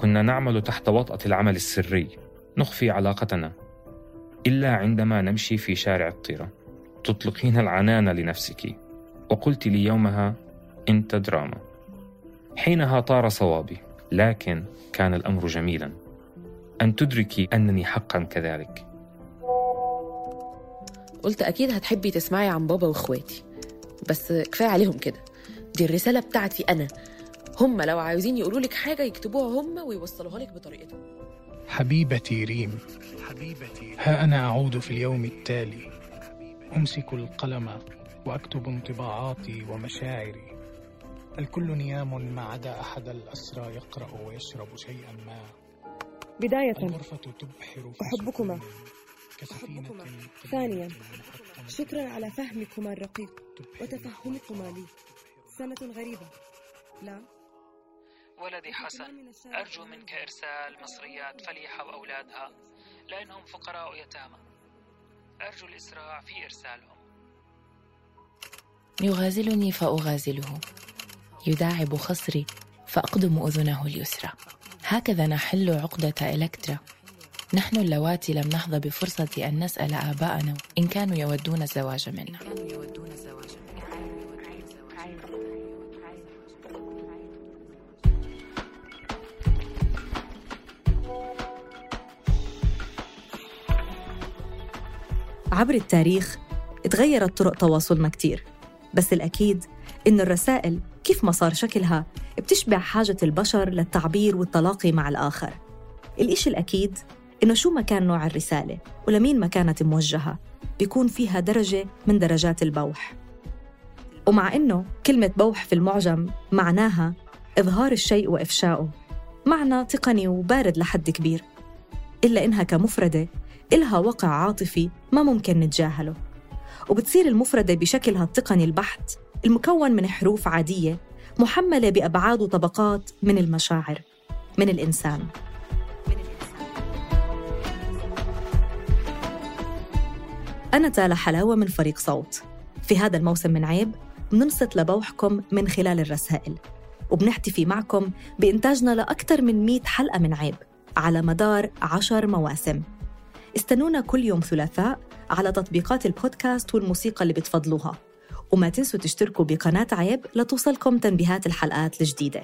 كنا نعمل تحت وطأة العمل السري نخفي علاقتنا إلا عندما نمشي في شارع الطيرة تطلقين العنان لنفسك. وقلت لي يومها أنت دراما حينها طار صوابي لكن كان الأمر جميلا. أن تدركي أنني حقا كذلك. قلت أكيد هتحبي تسمعي عن بابا وإخواتي بس كفاية عليهم كده. دي الرسالة بتاعتي أنا. هم لو عايزين يقولوا لك حاجة يكتبوها هم ويوصلوها لك بطريقتهم. حبيبتي ريم حبيبتي ها أنا أعود في اليوم التالي. أمسك القلم وأكتب انطباعاتي ومشاعري. الكل نيام ما عدا أحد الأسرى يقرأ ويشرب شيئا ما. بداية. الغرفة تبحر في أحبكما. ثانياً، شكرا على فهمكما الرقيق وتفهمكما لي. سنة غريبة. لا. ولدي حسن أرجو منك إرسال مصريات فليحة وأولادها لأنهم فقراء ويتامى أرجو الإسراع في إرسالهم. يغازلني فأغازله. يداعب خصري فأقدم أذنه اليسرى. هكذا نحل عقدة إلكترا. نحن اللواتي لم نحظى بفرصة أن نسأل آباءنا إن كانوا يودون الزواج منا. عبر التاريخ تغيرت طرق تواصلنا كتير بس الأكيد إن الرسائل كيف ما صار شكلها بتشبع حاجة البشر للتعبير والتلاقي مع الآخر. الإشي الأكيد إنه شو ما كان نوع الرسالة ولمين ما كانت موجهة بيكون فيها درجة من درجات البوح. ومع إنه كلمة بوح في المعجم معناها إظهار الشيء وإفشاؤه معنى تقني وبارد لحد كبير إلا إنها كمفردة إلها وقع عاطفي ما ممكن نتجاهله. وبتصير المفردة بشكلها التقني البحت المكون من حروف عادية محملة بأبعاد وطبقات من المشاعر من الإنسان. أنا تالا حلاوة من فريق صوت. في هذا الموسم من عيب بننصت لبوحكم من خلال الرسائل. وبنحتفي معكم بإنتاجنا لأكثر من 100 حلقة من عيب على مدار عشر مواسم. استنونا كل يوم ثلاثاء على تطبيقات البودكاست والموسيقى اللي بتفضلوها. وما تنسوا تشتركوا بقناة عيب لتوصلكم تنبيهات الحلقات الجديدة.